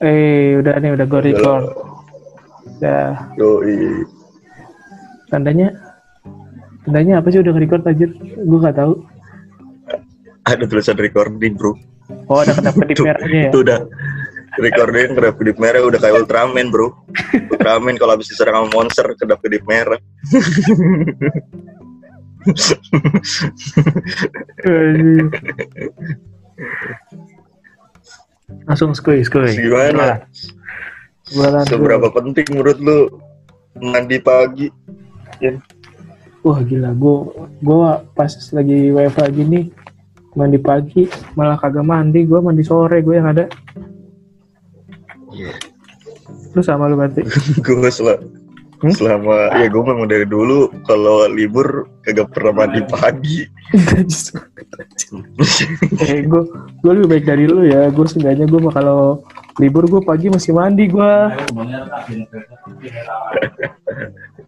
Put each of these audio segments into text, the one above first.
Eh, udah nih, udah gue record. Udah. Yoi. Tandanya, tandanya apa sih udah record aja? Gue gak tahu. Ada tulisan recording bro. Oh, ada kedap-kedip Itu, merahnya ya? itu udah recording kedap kedip merah udah kayak Ultraman bro. Ultraman kalau habis diserang sama monster kedap kedip merah. Langsung skuy, skuy. Gimana? Gimana? Seberapa penting menurut lu mandi pagi? Yan? Wah gila, gue gua pas lagi WFH gini mandi pagi malah kagak mandi, gue mandi sore gue yang ada. Iya. Lu sama lu berarti? gue sel Hmm? selama ya gue memang dari dulu kalau libur kagak pernah mandi pagi. eh gue gue lebih baik dari lu ya. Gue seenggaknya gue mah kalau libur gue pagi masih mandi gue.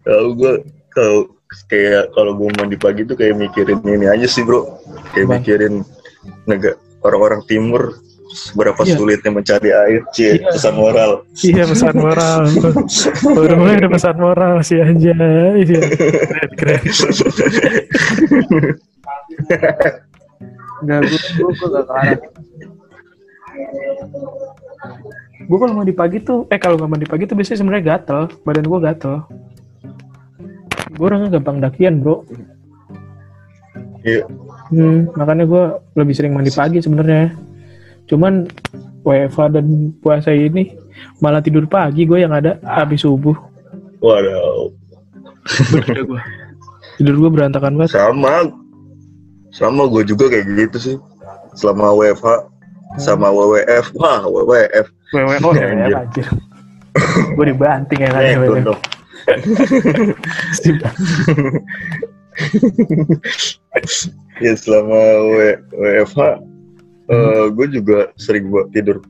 Tahu gue kalau kayak kalau gue mandi pagi tuh kayak mikirin ini aja sih bro. Kayak Apa? mikirin negara orang-orang timur seberapa Iya. sulitnya mencari air, cie Iya. pesan moral. Iya pesan moral. Baru mulai ada pesan moral sih aja. Iya. Keren, keren. Enggak, gue gak. Gue kalau mandi pagi tuh, eh kalau nggak mandi pagi tuh biasanya sebenarnya gatel, badan gue gatel. Gue orangnya gampang dakian bro, Iya. hmm, makanya gue lebih sering mandi pagi sebenarnya. Cuman WFA dan puasa ini malah tidur pagi gue yang ada habis subuh. Waduh, gue. Tidur gue berantakan banget. sama sama gue juga kayak gitu sih. Selama WFH sama WWF, wah WWF. WWF oh. WWF anjir. gue dibanting ya kan Eh, WWF. ya selama w WFH eh, gue juga sering buat tidur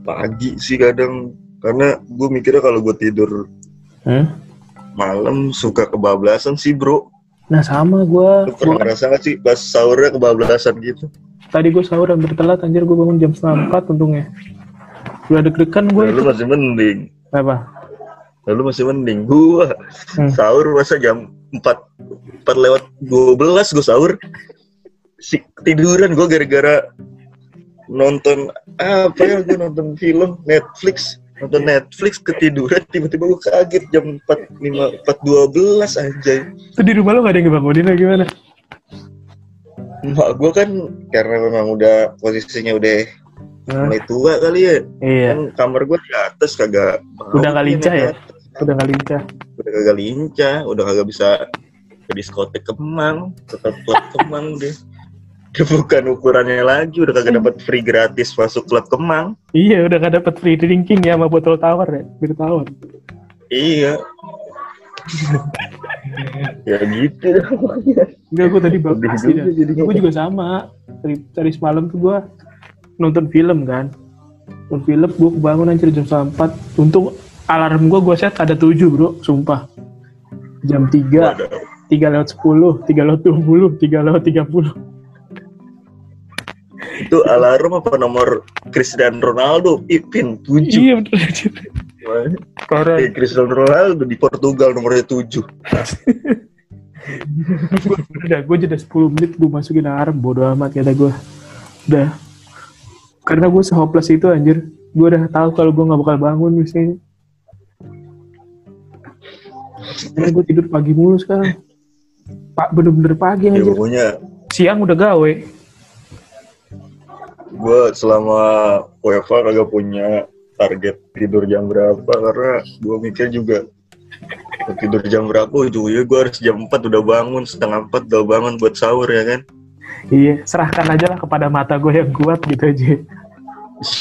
pagi sih kadang karena gue mikirnya kalau gue tidur Hmm? malam suka kebablasan sih bro Nah sama gue. pernah ngerasa gak sih pas sahurnya kebablasan gitu Tadi gue sahur hampir telat anjir gue bangun jam setengah empat untungnya. Udah deg-degan gue Nah, lu masih mending Apa? Nah, lu masih mending gua Hmm. sahur masa jam 4 4 lewat 12 gue sahur si tiduran gue gara-gara nonton apa ya gue nonton film Netflix nonton Netflix ketiduran tiba-tiba gue kaget jam 4 5 4 12 anjay Itu di rumah lo gak ada yang ngebangunin atau gimana? mak gue kan karena memang udah posisinya udah Nah, mulai tua kali ya iya. kan kamar gue di atas kagak Udah bau lincah ya? Udah gak lincah. udah kagak lincah udah kagak bisa ke diskotek kemang tetap klub kemang deh bukan ukurannya lagi udah kagak dapat free gratis masuk klub kemang Iya udah gak dapet free drinking ya sama botol tawar ya. Bir tawar. iya ya gitu. Enggak gue tadi bagus juga jadinya. Gue juga sama. Tadi, tadi semalam tuh gue nonton film kan. Nonton film gue kebangun anjir jam setengah empat. Untung alarm gue gue set ada tujuh bro. Sumpah. Jam tiga. Waduh. tiga lewat sepuluh. tiga lewat dua puluh. tiga lewat tiga puluh. Itu alarm apa nomor Cristiano Ronaldo Ipin 7 Iya bener anjir. Parah. eh, Cristiano Ronaldo di Portugal nomornya 7 Udah gue jeda 10 menit gue masukin alarm. Bodo amat kata gue. Udah. Karena gue sehopeless itu anjir. Gue udah tahu kalau gue gak bakal bangun misalnya. Karena gue tidur pagi mulu sekarang. Pak bener-bener pagi ya anjir. pokoknya Siang udah gawe. Gue selama WFA kagak punya target tidur jam berapa karena gue mikir juga tidur jam berapa ujungnya gue harus jam 4 udah bangun setengah 4 udah bangun buat sahur ya kan Iya, serahkan aja lah kepada mata gue yang kuat gitu aja.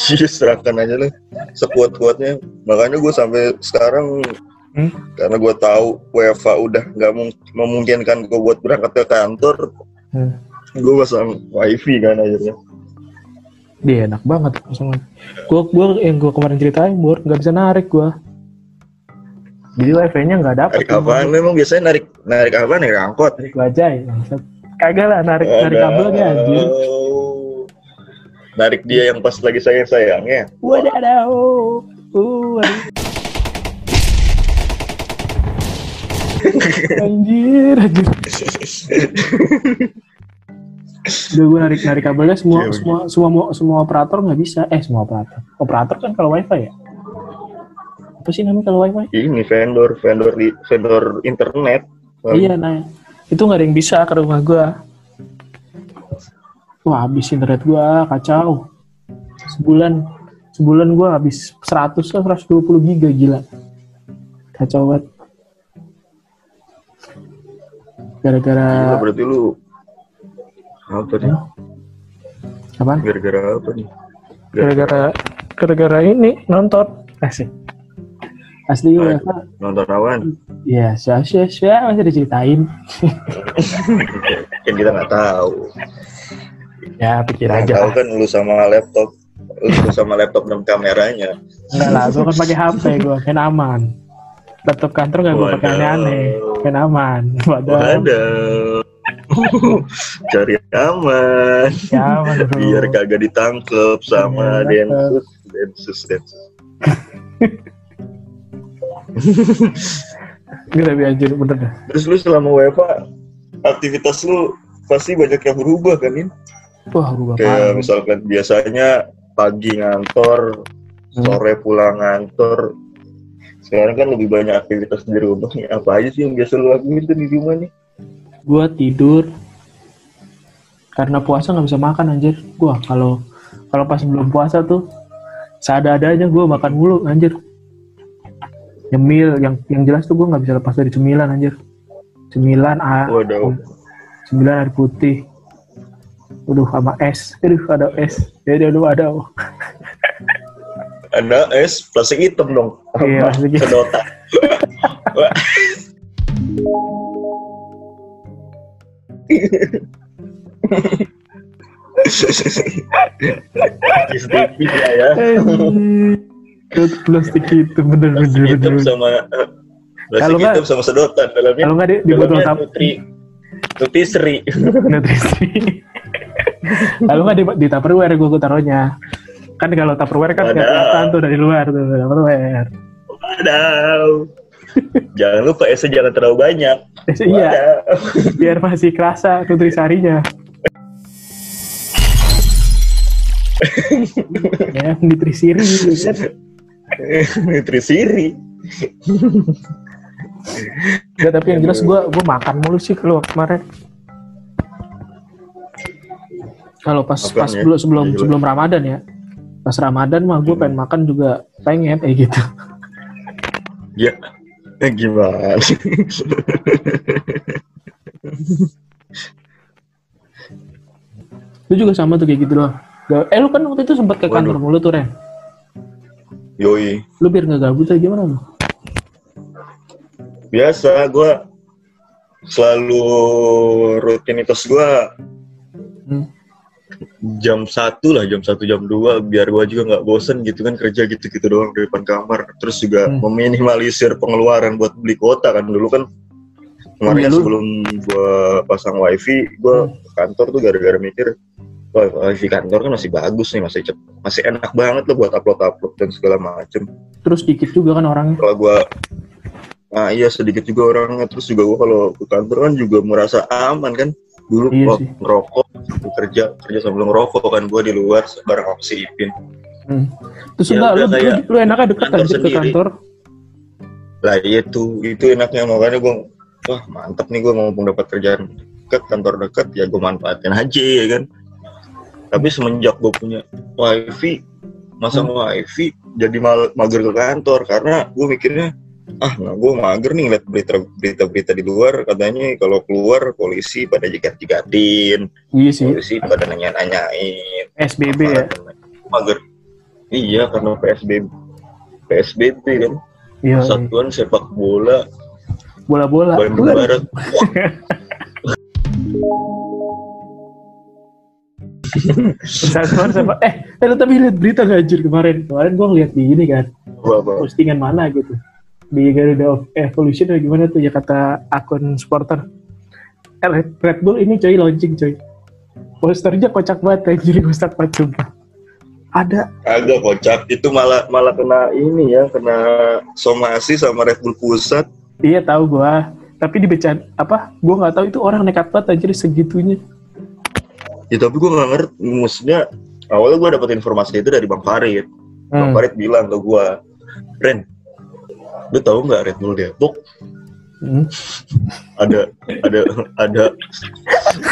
Iya serahkan aja lah sekuat-kuatnya makanya gue sampai sekarang Hmm? karena gue tahu WFA udah nggak mung- memungkinkan gue buat berangkat ke kantor Hmm. gue pasang wifi kan akhirnya Dia enak banget langsung. Gue gua yang gue kemarin ceritain, Bor, nggak bisa narik gue. Jadi wifi-nya nggak dapet. narik apaan lu emang biasanya narik narik apa narik angkot Narik bajai. Kagak lah narik narik kabelnya anjir. Oh. narik dia yang pas lagi sayang-sayangnya. Wadaw. Uh, anjir, anjir. Udah gue narik narik kabelnya semua Iya, semua semua semua operator nggak bisa. Eh semua operator. Operator kan kalau wifi ya. Apa sih namanya kalau wifi? Ini vendor, vendor di vendor internet. Iya nah itu nggak ada yang bisa ke rumah gua. Wah habis internet gua kacau. Sebulan sebulan gua habis 100 atau 120 giga gila. Kacau banget. Gara-gara berarti lu apa nih? apaan? Gara-gara apa nih? Gara-gara gara-gara ini nonton asik. Asli UEFA. Nonton awan. Ya, sia sia sia masih diceritain. kan kita nggak tahu. Ya, pikir Yang aja. tahu kan lu sama laptop, lu sama laptop dan kameranya. Enggak lah, gue kan pakai HP gue, kan aman. Laptop kantor gak gue pakai aneh-aneh, kan aman. Waduh, Waduh. Cari aman. ya aman. Biar kagak ditangkep sama Iya, Densus, Densus, Densus. Gak tapi anjir, bener dah. Terus lu selama WFA, aktivitas lu pasti banyak yang berubah kan, Nin? Wah, gue Kayak misalkan biasanya pagi ngantor, Hmm. sore pulang ngantor. Sekarang kan lebih banyak aktivitas di rumah. nih. Apa aja sih yang biasa lu lakuin tuh di rumah nih? Gue tidur. Karena puasa gak bisa makan anjir. Gue kalau kalau pas belum puasa tuh, seada-adanya gue makan mulu anjir. Nyemil, yang yang jelas tuh gue nggak bisa lepas dari cemilan anjir. Cemilan, a, Waduh. Sembilan air putih. Aduh, sama es. Aduh, ada es. Jadi aduh, ada. Ada es plastik hitam dong. Iya, plastik hitam. Sedotan. Tipis-tipis ya. Itu plastik itu bener bener Plastik hitam sama plastik Kalau nggak- hitam sama sedotan dalamnya. Kalau nggak di, botol tap nutri nutrisri. nutrisi. Kalau nggak di, di tupperware gue taruhnya. Kan kalau tupperware kan Waduh. kelihatan tuh dari luar tuh tupperware. Wadaw. Jangan lupa esnya jangan terlalu banyak. Iya, biar masih kerasa nutrisarinya. ya, nutrisiri kan. Nutrisiri. Enggak, tapi yang jelas gue gue makan mulu sih kalau kemarin. Kalau pas Apaan pas ya? sebelum sebelum Gila. sebelum Ramadan ya. Pas Ramadan mah gue pengen makan juga pengen kayak gitu. Ya, gimana? Lu juga sama tuh kayak gitu loh. Eh lu kan waktu itu sempat ke kantor mulu tuh Ren. Yoi. Lu biar nggak gabut aja gimana lu? Biasa, gue selalu rutinitas gue Hmm. Jam satu lah, jam satu jam 2 biar gue juga nggak bosen gitu kan kerja gitu-gitu doang di depan kamar. Terus juga Hmm. meminimalisir pengeluaran buat beli kuota kan dulu kan kemarin lu- sebelum gue pasang wifi, gue Hmm. ke kantor tuh gara-gara mikir Wah, wifi kantor kan masih bagus nih, masih cep- masih enak banget loh buat upload-upload dan segala macem. Terus dikit juga kan orangnya. kalau gua nah iya sedikit juga orangnya terus juga gua kalau ke kantor kan juga merasa aman kan dulu Iya sih. ngerokok kerja kerja sambil ngerokok kan gua di luar bareng sama si Ipin Hmm. Terus Ya enggak lu, kayak lu enaknya deket kantor anjir ke kantor. lah itu itu enaknya makanya gua wah mantap nih gua mumpung dapat kerjaan dekat kantor dekat ya gua manfaatin aja ya kan tapi semenjak gua punya wifi masa Hmm. wifi jadi mal mager ke kantor karena gua mikirnya ah nah gue mager nih ngeliat berita berita berita di luar katanya kalau keluar polisi pada jigat jigatin Iya sih. polisi pada nanya nanyain SBB ya. mager iya karena psbb psbb kan Iya. iya. Persatuan sepak bola Bola-bola. Bandung Bola. Barat Persatuan sama eh, tapi lihat berita gak anjir kemarin. Kemarin gua ngeliat di ini kan, postingan mana gitu. Di Garuda of Evolution atau gimana tuh ya kata akun supporter. Eh, Red, Red Bull ini coy launching coy. Posternya kocak banget anjir kocak banget sumpah. Ada. Agak kocak. Itu malah malah kena ini ya, kena somasi sama Red Bull pusat. Iya tahu gua. Tapi dibecan apa? Gua nggak tahu itu orang nekat banget anjir segitunya. Ya tapi gue nggak ngerti. Maksudnya awalnya gue dapet informasi itu dari Bang Farid. Bang Hmm. Farid bilang ke gue, Ren, lu tahu nggak Red Bull Depok Hmm. ada ada ada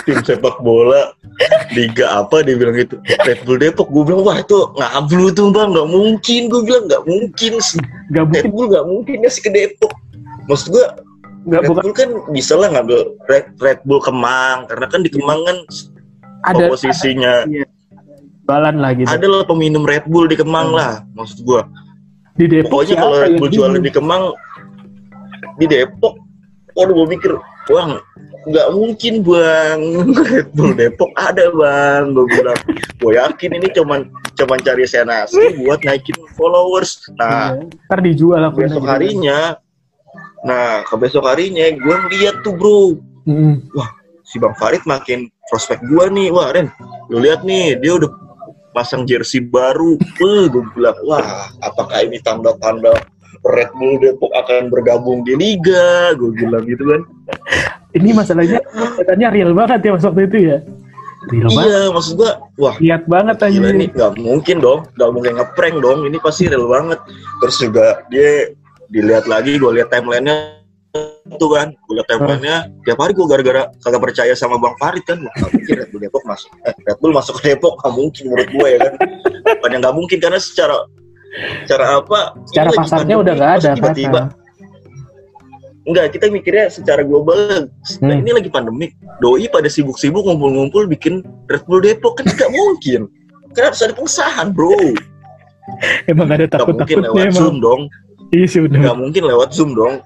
tim sepak bola liga apa dia bilang gitu Red Bull Depok gue bilang wah itu ngablu tuh bang nggak mungkin gue bilang nggak mungkin sih Gak Red. Bull nggak mungkin ngasih ke Depok maksud gue Red bukan. Bull kan bisa lah ngambil Red, Red Bull Kemang karena kan di Kemang kan Ada posisinya balan lah gitu. ada lah peminum Red Bull di Kemang lah maksud gue Di Depok pokoknya kalau Red Bull jualan di Kemang di Depok waduh gue mikir bang nggak mungkin bang Red Bull Depok ada bang gue bilang gue yakin ini cuman cuman cari senasi buat naikin followers nah Iya. Ntar dijual aku. besok harinya nah ke besok harinya gue ngeliat tuh bro Hmm. si Bang Farid makin prospek gue nih wah Ren lu lihat nih dia udah pasang jersey baru. Eh gue bilang wah apakah ini tanda-tanda Red Bull Depok akan bergabung di liga? Gue bilang gitu kan. Ini masalahnya katanya real banget ya mas waktu itu ya. Real banget. iya maksud gue wah Lihat banget aja. ini nggak mungkin dong nggak mungkin ngeprank dong. Ini pasti real banget. Terus juga dia dilihat lagi gue lihat timelinenya tuh kan. Gue lihat timelinenya tiap hari gue gara-gara kagak percaya sama bang Farid kan. Nggak mungkin Red Bull Depok masuk eh, Red Bull masuk ke Depok nggak mungkin menurut gue ya kan. Bukan nggak mungkin karena secara secara apa Secara pasarnya pandemi, udah gak ada tiba-tiba. Enggak kita mikirnya secara global. Nah, Hmm. ini lagi pandemik doi pada sibuk-sibuk ngumpul-ngumpul bikin Red Bull Depok kan nggak mungkin. Kan harus ada pengesahan bro. Emang ada nggak mungkin takut-takutnya lewat emang. zoom dong. Iya sih nggak mungkin lewat zoom dong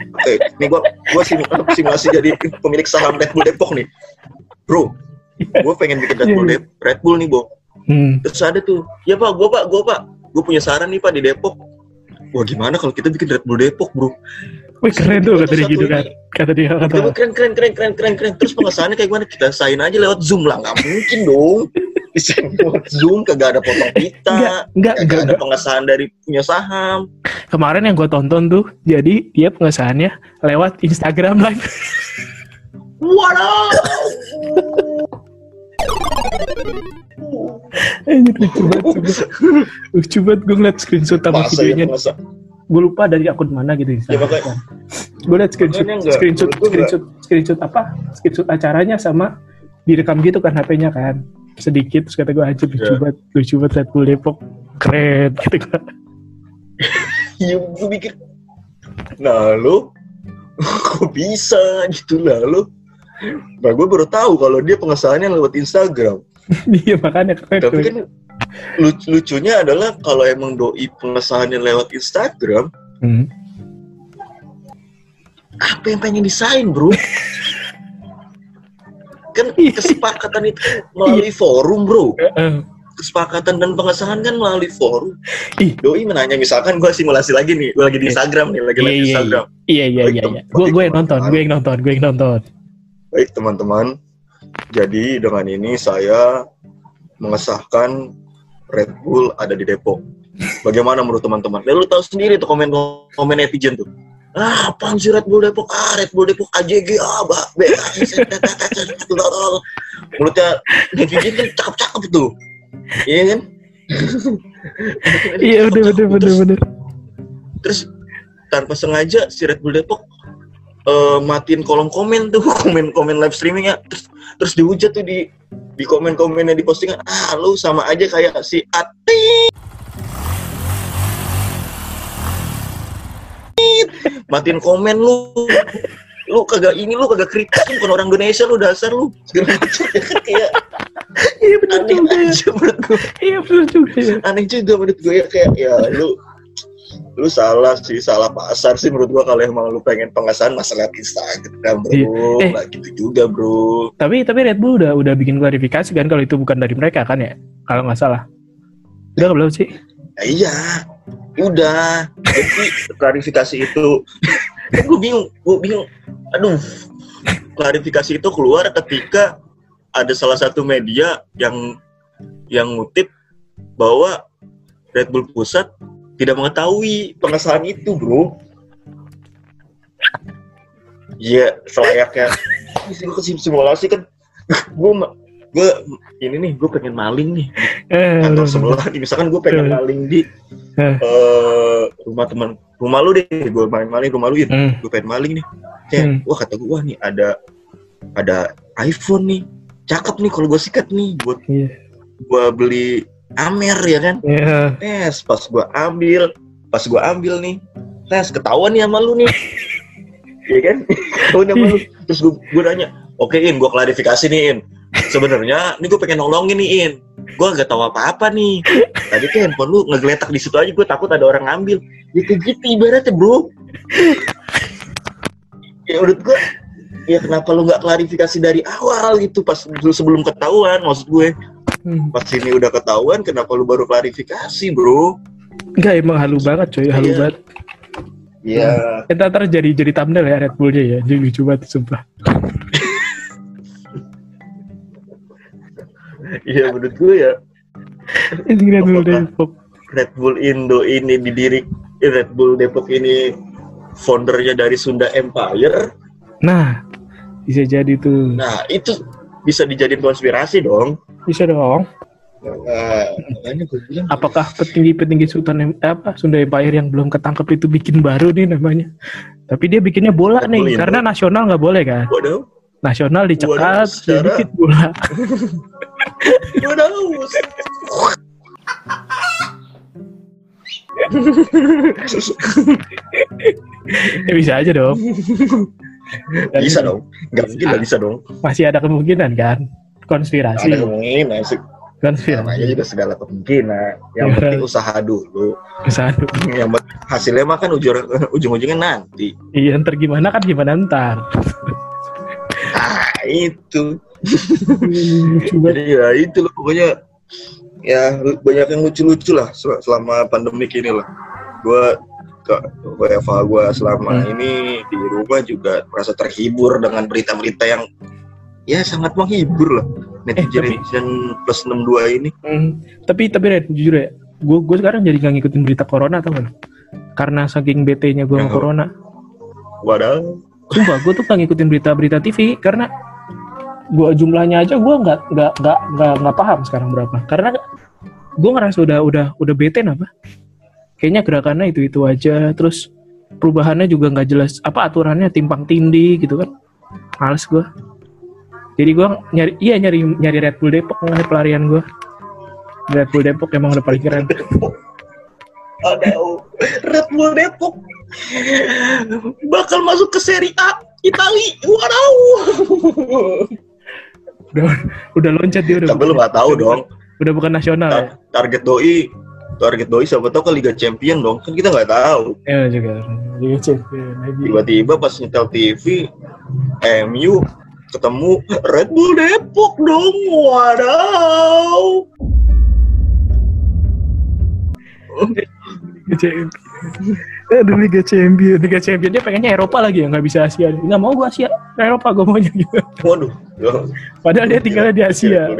Eh, Oke, ini gua gua sim- simulasi jadi pemilik saham Red Bull Depok nih, bro. Gua pengen bikin Red Bull Dep Red Bull nih, Bo. Hmm. Terus ada tuh, ya pak, gua pak, gua pak, gua punya saran nih pak di Depok. Wah gimana kalau kita bikin Red Bull Depok, bro? Wih keren tuh kata dia gitu kan. Kata dia kata. Keren, keren, keren, keren, keren, keren. Terus pengesahannya kayak gimana? Kita sain aja lewat Zoom lah, nggak mungkin dong. Desain Zoom, kagak ada potong pita, Enggak, enggak, enggak, ada pengesahan dari punya saham. Kemarin yang gue tonton tuh, jadi dia pengesahannya lewat Instagram live. Waduh. Anjir, lucu banget. Lucu banget gue ngeliat screenshot sama Masa ya, videonya. masa. Gue lupa dari akun mana gitu. Ya, makanya- gue liat screenshot, enggak, screenshot, gua screenshot, screenshot apa? Screenshot acaranya sama direkam gitu kan HP-nya kan. Sedikit, terus kata gue anjir lucu Ya. banget, lucu banget Red Bull Depok. Keren gitu kan. Iya, gue mikir, nah lo, kok bisa gitu lah lo. Nah, gue baru tahu kalau dia pengesahannya lewat Instagram. Iya makanya keren. Tapi kan luc- lucunya adalah kalau emang doi pengesahannya lewat Instagram, Hmm. apa yang pengen desain bro? kan Iya. kesepakatan itu melalui forum bro. Kesepakatan dan pengesahan kan melalui forum. Ih. Doi menanya misalkan gue simulasi lagi nih, gue lagi di Iya. Instagram nih, lagi Iya, iya, Instagram. Iya iya iya. iya. Gue gue yang nonton, gue yang nonton, gue yang nonton. Baik teman-teman, jadi dengan ini saya mengesahkan Red Bull ada di Depok. Bagaimana menurut teman-teman? Lalu tahu sendiri tuh komen komen netizen tuh. Ah, apaan sih Red Bull Depok? Ah, Red Bull Depok AJG, ah, bah, be, Mulutnya netizen kan cakep-cakep tuh. Iya kan? Iya bener bener Terus- bener. Terus tanpa sengaja si Red Bull Depok eh, matiin kolom komen tuh komen-komen live streamingnya terus terus dihujat tuh di di komen-komennya di postingan ah lu sama aja kayak si Ati matiin komen lu lu kagak ini lu kagak kritis lu bukan orang Indonesia lu dasar lu segala macam ya kan kayak Iya bener aneh juga ya. aja menurut gue Iya bener juga ya. aneh juga menurut gue ya kayak ya lu lu salah sih salah pasar sih menurut gua kalau emang lu pengen pengesahan masalah Instagram bro Iya. Eh. nggak gitu juga bro Tapi tapi Red Bull udah udah bikin klarifikasi kan kalau itu bukan dari mereka kan ya? Kalau nggak salah. Udah belum sih? ya, iya udah jadi klarifikasi itu kan gue bingung gue bingung aduh klarifikasi itu keluar ketika ada salah satu media yang yang ngutip bahwa Red Bull pusat tidak mengetahui pengesahan itu, bro. Iya, selayaknya. Gue simulasi kan, gue gue ini nih gue pengen maling nih Eh, kantor sebelah nih misalkan gue pengen Eh. maling di Eh, rumah teman rumah lu deh gue main maling rumah lu ya Hmm. gue pengen maling nih kayak Hmm. wah kata gue wah nih ada ada iPhone nih cakep nih kalau gue sikat nih buat Iya. gue beli Amer ya kan Iya. tes pas gue ambil pas gue ambil nih tes ketahuan nih sama lu nih Iya kan ketahuan sama lu terus gue nanya oke in gue klarifikasi nih in sebenarnya ini gue pengen nolongin nih in gue gak tahu apa-apa nih tadi tuh handphone lu ngegeletak di situ aja gue takut ada orang ngambil ya kayak gitu ibaratnya bro ya menurut gue ya kenapa lu nggak klarifikasi dari awal gitu pas sebelum ketahuan maksud gue Hmm. pas ini udah ketahuan kenapa lu baru klarifikasi bro Enggak emang halu banget coy, halu Iya. banget. ya Kita ntar jadi jadi thumbnail ya Red Bullnya ya, jadi lucu banget sumpah. Iya menurut gue ya Ini Red Bull Depok. Red Bull Indo ini didiri eh, Red Bull Depok ini foundernya dari Sunda Empire Nah, bisa jadi tuh. nah itu bisa dijadiin konspirasi dong Bisa dong. nah, bilang Apakah petinggi-petinggi Sultan eh, apa Sunda Empire yang belum ketangkep itu bikin baru nih namanya? Tapi dia bikinnya bola Red Bull nih, Indo. karena nasional nggak boleh kan? waduh Nasional dicekat, bikin bola. waduh ya bisa aja dong. Dan bisa dong nggak mungkin nggak bisa dong Masih ada kemungkinan kan? Konspirasi, ada kemungkinan sih konspirasi. namanya juga segala kemungkinan yang Iya. penting usaha dulu Ke sana. yang penting hasilnya mah kan ujung ujung-ujungnya nanti Iya, ntar gimana kan gimana ntar. Ah itu. Jadi ya itu loh pokoknya ya banyak yang lucu-lucu lah sel- selama pandemik ini lah. Gue ke WFH gue selama Hmm. ini di rumah juga merasa terhibur dengan berita-berita yang ya sangat menghibur lah. Netizen tapi- netizen plus 62 ini. Hmm, tapi tapi Red, jujur ya, gue gue sekarang jadi nggak ngikutin berita corona tau kan? Karena saking bete-nya gue sama corona. Waduh. Sumpah, gue tuh nggak ngikutin berita-berita TV karena gue jumlahnya aja gue nggak nggak nggak nggak nggak paham sekarang berapa. Karena gue ngerasa udah udah udah bete apa? Kayaknya gerakannya itu itu aja, terus perubahannya juga nggak jelas. Apa aturannya timpang tindih gitu kan? Males gue. Jadi gue nyari iya nyari nyari Red Bull Depok nih pelarian gue. Red Bull Depok emang udah paling keren. Red Bull Depok bakal masuk ke Serie A Itali. Waduh. Udah udah loncat dia udah. Tapi lu nggak tahu dong. Udah bukan nasional ya. Tar- target doi target doi siapa tahu ke Liga Champion dong kan kita nggak tahu Ya juga. Juga champion lagi. tiba-tiba pas nyetel TV MU ketemu Red Bull Depok dong wadaw Liga Champion. Aduh Liga Champion, Liga Champion dia pengennya Eropa lagi ya, nggak bisa Asia. Nggak mau gua Asia, Eropa gua maunya gitu. waduh Padahal dia tinggalnya di Asia.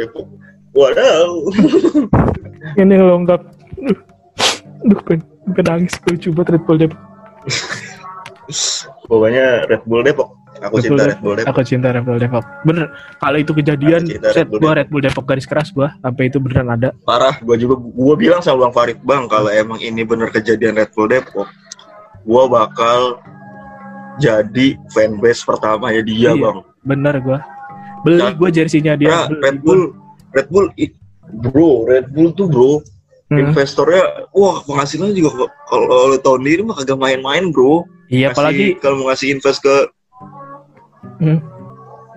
Wadaw Ini lengkap. Aduh, Aduh pengen, pengen nangis gue coba Red Bull Depok. pokoknya Red Bull Depok aku Red cinta Bull Red Bull Depok Aku cinta Red Bull Depok. Bener, kalau itu kejadian, Red set Bull gua Red Bull Depok garis keras gua, sampai itu beneran ada. parah gua juga gua bilang sama Bang Farid Bang kalau emang ini bener kejadian Red Bull Depok gua bakal jadi fanbase pertama ya dia Iya. Bang Bener gua. Beli Nah, gua jersinya dia. Beli Red. Bull, Red Bull, bro, Red Bull tuh bro, Hmm. investornya, wah penghasilannya juga kalau tahun ini mah kagak main-main bro. Iya, Ngasih- apalagi kalau mau ngasih invest ke, hmm,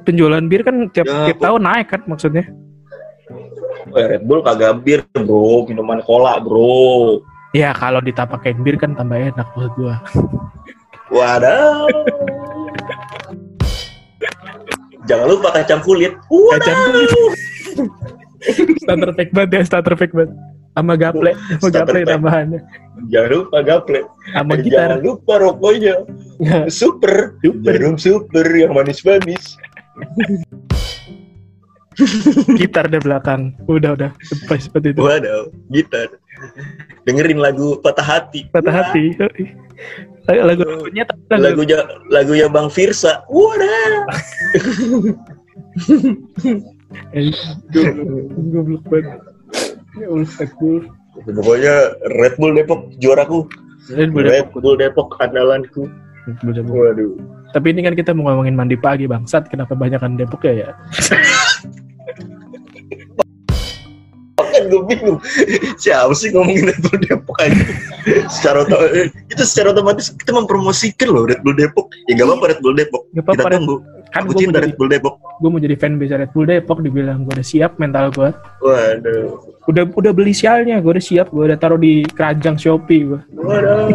penjualan bir kan tiap Ya, tiap tahun naik kan maksudnya. Red Bull kagak bir bro, minuman cola bro. Ya kalau ditapakin bir kan tambah enak buat gua. Waduh. Jangan lupa kacang kulit. Waduh. Kacang kulit. starter pack banget ya, starter pack banget. Sama gaple, sama gaple tambahannya. Jangan lupa gaple. Sama Dan gitar. Jangan lupa rokoknya. Super. Super. Jarum super yang manis-manis. gitar di belakang. Udah udah pas seperti itu. Waduh, gitar. Dengerin lagu Patah Hati. Patah hati. Lagu lagunya lagu, Lagunya lagunya Bang Firsa. Waduh. Eh, goblok banget. Ya Red Bull. Pokoknya Red Bull Depok juaraku. Red Bull Red Depok. Bull Depok andalanku. Red Bull Depok. Waduh. Tapi ini kan kita mau ngomongin mandi pagi bangsat. Kenapa banyakan Depok ya ya? kan gue bingung siapa sih ngomongin Red Bull Depok aja secara oto- eh, itu secara otomatis kita mempromosikan loh Red Bull Depok ya gak apa-apa Red Bull Depok Gak kita apa-apa Red tunggu Kan gue jadi, Red Bull Depok gua mau jadi fanbase Red Bull Depok. Dibilang gue udah siap mental gue. waduh Udah udah beli sialnya. Gue udah siap. Gue udah taruh di keranjang Shopee gue. waduh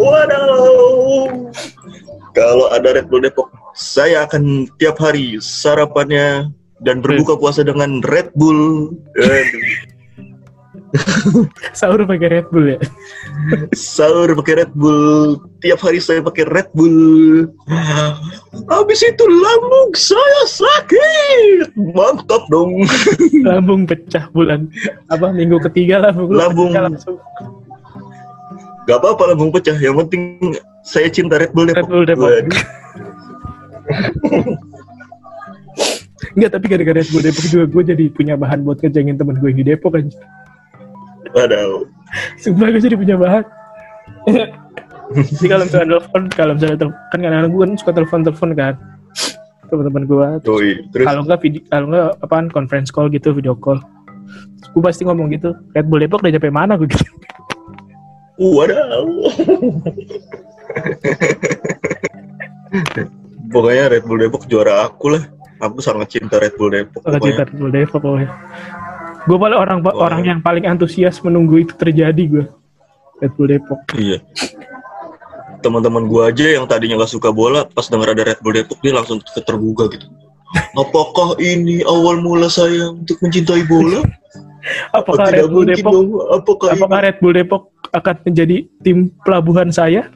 waduh kalau ada Red Bull Depok saya akan tiap hari sarapannya dan berbuka puasa dengan Red Bull. Sahur pakai Red Bull ya. sahur pakai Red Bull tiap hari saya pakai Red Bull habis itu lambung saya sakit mantap dong Lambung pecah bulan apa minggu ketiga lambung Lambung. langsung. gak apa-apa lambung pecah yang penting saya cinta Red Bull Red Bull Depok. Enggak tapi gara-gara Red Bull Depok juga gue jadi punya bahan buat ngejengin temen gue yang di Depok aja. Waduh Sumpah gue jadi punya bahan. Jadi kalau misalnya telepon, kalau misalnya telepon, kan kadang-kadang gue kan suka telepon-telepon kan teman-teman gue. Terus Kalau enggak video, kalau enggak apaan conference call gitu, video call. Gue pasti ngomong gitu, Red Bull Depok udah nyampe mana gue gitu. waduh pokoknya Red Bull Depok juara aku lah aku sangat cinta Red Bull Depok pokoknya. cerita Red Bull Depok pokoknya. Gue paling orang Wah. orang yang paling antusias menunggu itu terjadi gue. Red Bull Depok. Iya. Teman-teman gua aja yang tadinya gak suka bola, pas denger ada Red Bull Depok dia langsung tergugah gitu. Apakah ini awal mula saya untuk mencintai bola? Apakah Red Bull Depok. Apakah, apakah Red Bull Depok akan menjadi tim pelabuhan saya?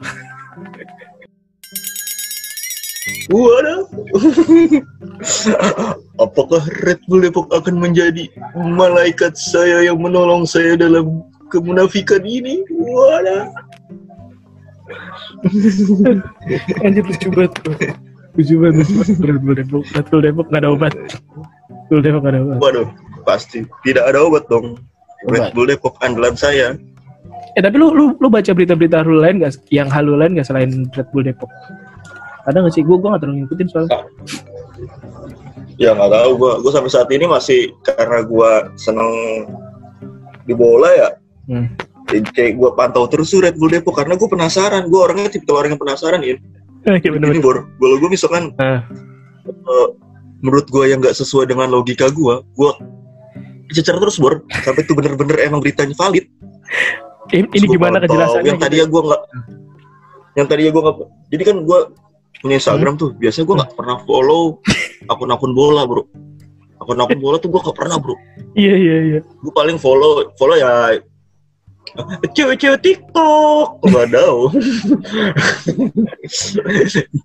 Waduh. apakah Red Bull Depok akan menjadi malaikat saya yang menolong saya dalam kemunafikan ini? Waduh. Anjir lucu banget. Lucu banget. Red Bull Depok. Red Bull Depok gak ada obat. Red Bull Depok gak ada obat. Waduh, pasti tidak ada obat dong. Red Obat. Bull Depok andalan saya. Eh tapi lu lu lu baca berita-berita halu lain gak? Yang halu lain gak selain Red Bull Depok? Ada gak sih? Gue gue gak terlalu ngikutin soalnya. Ya nggak tahu gua. Gua sampai saat ini masih karena gua seneng di bola ya. Hmm. Jadi kayak gue pantau terus tuh Red Bull Depok karena gue penasaran. Gue orangnya tipe orang yang penasaran ya. Ini bor, kalau gue misalkan Nah. eh, menurut gue yang nggak sesuai dengan logika gue, gue cecer terus bor sampai itu bener-bener emang beritanya valid. Ini, ini gimana kejelasannya? Yang tadinya gue nggak, yang tadinya gue nggak. Jadi kan gue punya Instagram tuh. Biasanya gue nggak pernah follow akun-akun bola bro. Akun-akun bola tuh gue nggak pernah bro. Iya iya iya. gue paling follow follow ya cewek-cewek TikTok waduh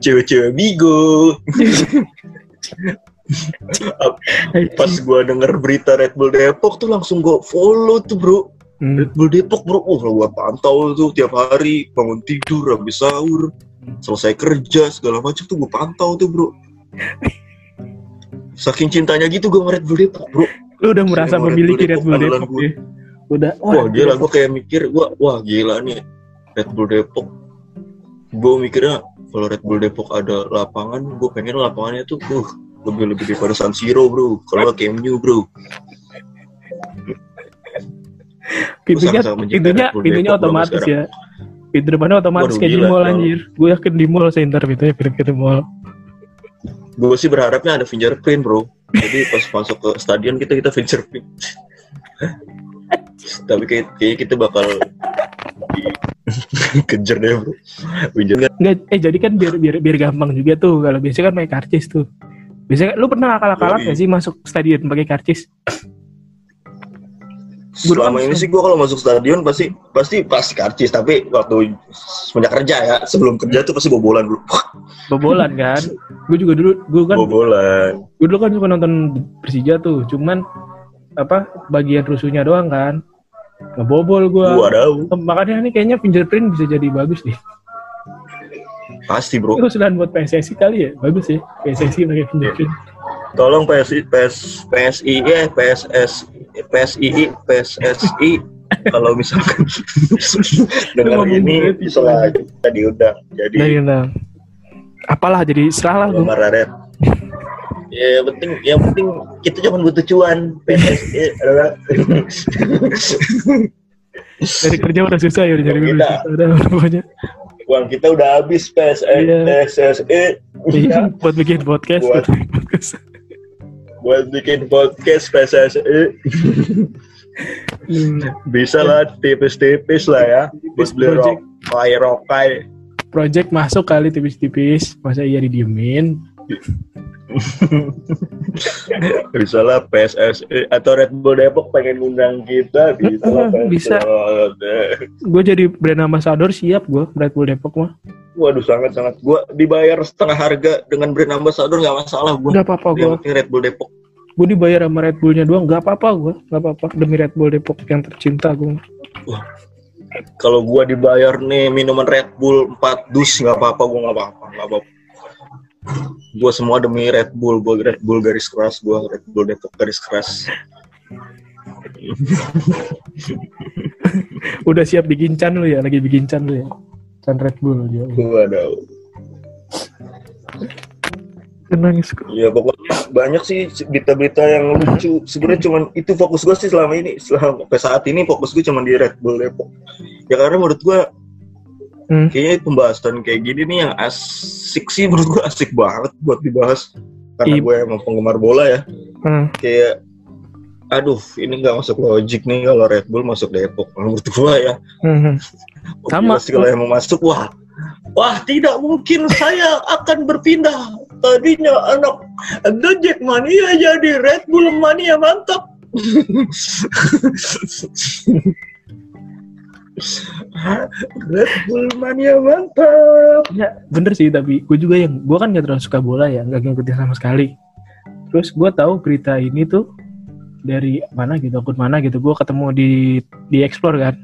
cewek-cewek bigo pas gue denger berita Red Bull Depok tuh langsung gue follow tuh bro Hmm. Red Bull Depok bro oh gue pantau tuh tiap hari bangun tidur habis sahur selesai kerja segala macam tuh gue pantau tuh bro saking cintanya gitu gue Red Bull Depok bro Lu udah merasa memiliki Red Bull Depok Depok ya? Udah. Wah gila, gue kayak mikir, gua wah gila nih Red Bull Depok. Gue mikirnya kalau Red Bull Depok ada lapangan, gue pengen lapangannya tuh, uh, lebih lebih daripada San Siro bro. Kalau Camp Nou bro. pintunya pintunya pintunya otomatis sekarang. ya. Pintu depannya otomatis Waduh, kayak di mall anjir. Gue yakin di mall saya ntar pintunya pintu di mall. Gue sih berharapnya ada fingerprint bro. Jadi pas masuk ke stadion kita kita fingerprint. Tapi kayak kayaknya kita bakal dikejar deh bro. Enggak, eh jadi kan biar biar biar gampang juga tuh kalau biasanya kan pakai karcis tuh. Biasanya lu pernah akal-akalan gak sih masuk stadion pakai karcis? Selama ini sih. gue kalau masuk stadion pasti pasti pasti karcis tapi waktu semenjak kerja ya sebelum kerja tuh pasti bobolan dulu. Bobolan kan? gue juga dulu gue kan Bobolan. gue dulu kan suka nonton Persija tuh cuman apa bagian rusuhnya doang kan ngebobol gue makanya nih kayaknya fingerprint bisa jadi bagus deh Pasti bro. itu usulan buat PSSI kali ya bagus ya PSSI pakai fingerprint Tolong PSI, PS, PSI, eh, PSS, PSI, PSSI. Kalau misalkan dengar ini bisa kita diundang. Jadi dari nah, apalah jadi serah lah gue Raret. Ya yang penting, yang penting kita cuma butuh cuan. PSSI adalah dari kerja udah susah ya Kita. susah udah pokoknya uang kita udah habis PSSI, Iya. PSSI. Iya, buat bikin podcast Buat- buat bikin podcast PSSI bisa lah tipis-tipis lah ya. Buat beli rokai rokai. Project masuk kali tipis-tipis. Masa iya didiemin bisa lah PSSI atau Red Bull Depok pengen ngundang kita bisa lah Bisa. PSSI. gue jadi brand ambassador siap gue Red Bull Depok mah. Waduh sangat sangat gua dibayar setengah harga dengan brand ambassador nggak masalah gua. Nggak apa-apa gue Red Bull Depok. Gue dibayar sama Red Bullnya doang nggak apa-apa gue nggak apa-apa. Demi Red Bull Depok yang tercinta gue kalau gua dibayar nih minuman Red Bull 4 dus nggak apa-apa gua nggak apa-apa nggak apa-apa gua semua demi Red Bull gua Red Bull garis keras gua Red Bull Depok garis keras udah siap digincan lu ya lagi bikincan lu ya can Red Bull ya waduh nangis gue Ya pokoknya banyak sih berita-berita yang lucu. Sebenarnya cuman itu fokus gue sih selama ini. Selama sampai saat ini fokus gue cuma di Red Bull Depok. Ya karena menurut gue hmm. kayaknya pembahasan kayak gini nih yang asik sih menurut gue asik banget buat dibahas. Karena Iya. gue emang penggemar bola ya. Hmm. Kayak aduh ini nggak masuk logik nih kalau Red Bull masuk Depok menurut gue ya. Hmm. Sama. Sih kalau yang mau masuk wah wah tidak mungkin saya akan berpindah tadinya anak The Jackmania jadi Red Bull Mania mantap Red Bull Mania mantap Ya bener sih tapi gue juga yang gue kan gak terlalu suka bola ya nggak ngikutin sama sekali. Terus gue tahu berita ini tuh dari mana gitu akun mana gitu gue ketemu di di explore kan.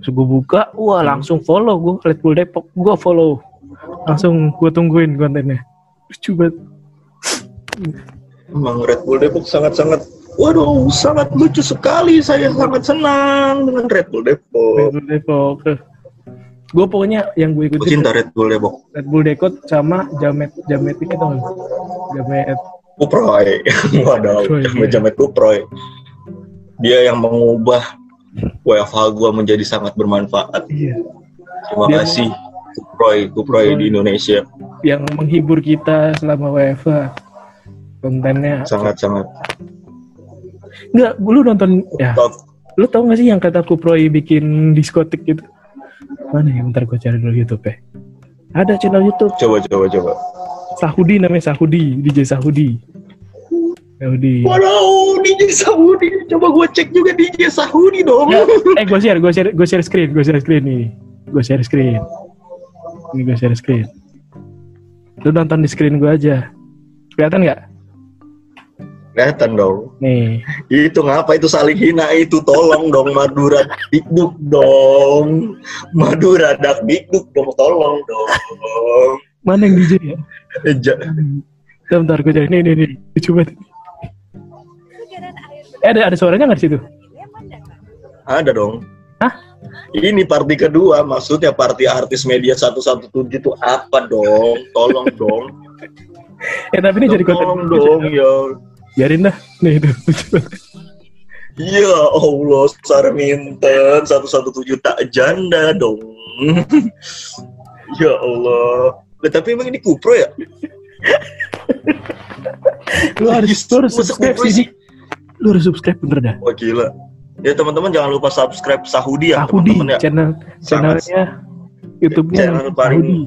Terus gue buka, wah langsung follow gue Red Bull Depok gue follow langsung gue tungguin kontennya. Lucu banget. Emang Red Bull Depok sangat-sangat Waduh, sangat lucu sekali. Saya sangat senang dengan Red Bull Red Depok. Bull Depok. Gue pokoknya yang gue Gue ikutin cinta Red Bull Depok. Red Bull Depok sama Jamet Jamet ini tau gak? Jamet Kuproy. Waduh, iya. Jamet Kuproy. Dia yang mengubah WFH gua menjadi sangat bermanfaat. iya Terima Dia- kasih Kuproy, Kuproy di Indonesia. yang menghibur kita selama WFA kontennya Sangat-sangat Enggak, lu nonton ya. Lu tau gak sih yang kata Kuproy bikin diskotik gitu? Mana ya? Bentar gue cari dulu YouTube ya. Ada channel YouTube Coba, coba, coba. Sahudi namanya Sahudi, DJ Sahudi. Sahudi. Waduh, DJ Saudi. Coba gua cek juga DJ Saudi dong. Ya, eh gue share, gue share, gue share screen, gue share screen nih. Gue share screen. Ini gue share screen. Lu nonton di screen gue aja. Kelihatan nggak? Kelihatan dong. Nih. Itu ngapa itu saling hina itu tolong dong Madura Dikduk dong. Madura Dak Dikduk dong tolong dong. Mana yang DJ ya? Ja- bentar gue cari. Nih, nih, nih. Coba. Eh, ada, ada suaranya nggak di situ? Ada dong. Hah? Ini party kedua, maksudnya party artis media 117 itu apa dong? Tolong dong. Eh, tapi ini jadi konten. Tolong dong ya. Biarin dah. Nih, itu. Ya Allah, Sarminten 117 tak janda dong. ya Allah. Lah, tapi emang ini Kupro ya? Lu harus, lu harus subscribe sih. Lu harus subscribe bener dah. Wah gila. Ya teman-teman jangan lupa subscribe Sahudi ya Sahudi, teman-teman ya. channel Sangat- channelnya YouTube-nya Channel paling- Sahudi.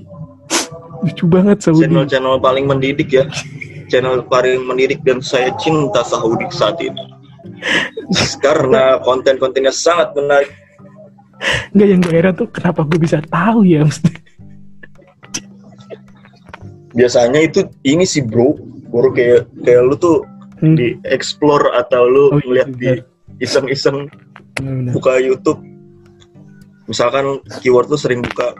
Lucu banget Sahudi. Channel-channel paling mendidik ya. Channel paling mendidik dan saya cinta Sahudi saat ini. Karena konten-kontennya sangat menarik. Enggak yang gue heran tuh kenapa gue bisa tahu ya maksudnya. biasanya itu ini sih bro baru kayak kayak lu tuh Hmm. di explore atau lu Oh, iya, ngeliat di iseng-iseng Bener-bener. buka YouTube misalkan keyword tuh sering buka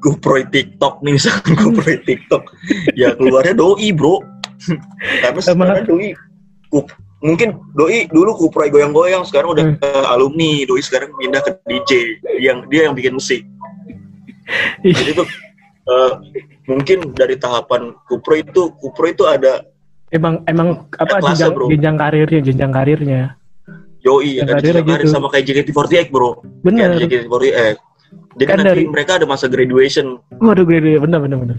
GoPro TikTok nih misalkan GoPro TikTok ya keluarnya doi bro Sama- sekarang doi kup- mungkin doi dulu Kupro goyang-goyang sekarang udah Hmm. ke alumni. Doi sekarang pindah ke DJ yang dia yang bikin musik. Jadi tuh eh, mungkin dari tahapan Kupro itu Kupro itu ada emang emang apa kelasnya, jenjang, bro. jenjang karirnya jenjang karirnya? Yoi, ada jenjang karir gitu. sama kayak JKT48 bro. Bener. Kayak JKT48 jadi Kan nanti dari- mereka ada masa graduation. Waduh gue bener bener bener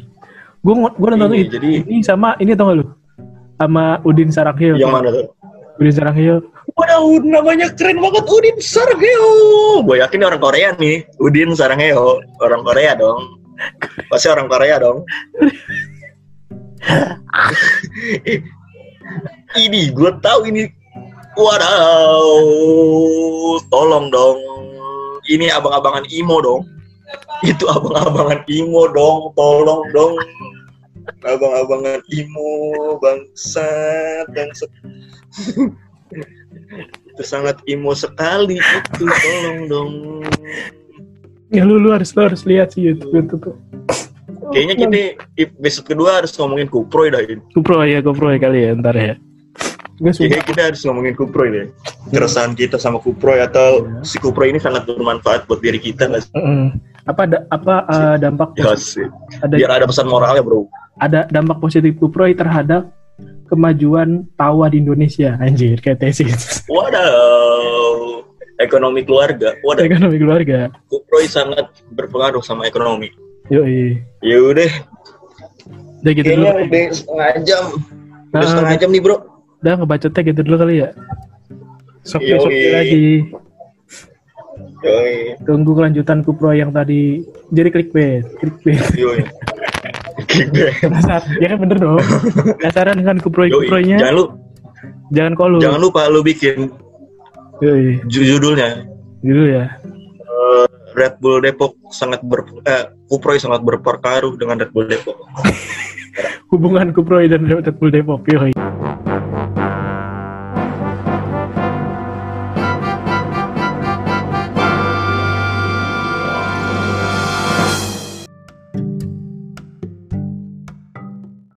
gue gue nonton Ini, itu jadi ini sama ini tau gak lu sama Udin Sarangheyo yang mana tuh Udin Sarangheyo Waduh, namanya keren banget Udin Sarangheyo. Gue yakin orang Korea nih, Udin Sarangheyo, orang Korea dong. Pasti orang Korea dong. Ini gue tahu ini. Waduh, tolong dong. Ini abang-abangan imo dong. Itu abang-abangan imo dong, tolong dong. Abang-abangan imo, bangsat, bangsat. itu sangat imo sekali itu tolong dong ya lu lu harus lu harus lihat sih YouTube itu tuh kayaknya kita episode kedua harus ngomongin kuproy dah ini GoPro ya GoPro ya kali ya ntar ya gue suka kayaknya kita harus ngomongin kuproy deh keresahan kita sama kuproy atau si kuproy ini sangat bermanfaat buat diri kita nggak sih? Mm. Apa da- apa uh, dampak Ya positif, sih. ada biar ada pesan moralnya bro. ada dampak positif GoPro terhadap kemajuan tawa di Indonesia. Anjir kayak tesis. Waduh ekonomi keluarga. Waduh ekonomi keluarga. Kuproy sangat berpengaruh sama ekonomi. Yoi. Yaudah. Udah gitu dulu. kayaknya udah setengah jam. Udah Ah, setengah jam nih bro. Udah ngebacotnya gitu dulu kali ya. Sok Yoi. besok lagi yoi. Tunggu kelanjutan Kupro yang tadi. Jadi clickbait clickbait. Yoi. Dasar, ya kan bener dong. Dasaran kan Kupro Yoi. Kupronya. Jangan lu jangan kolu jangan lupa lu bikin yoi. ju- judulnya. Gitu ya? Eh, Red Bull Depok sangat ber eh, Kuproy sangat berpengaruh dengan Red Bull Depok. Hubungan Kupro dan Red Bull Depok yoi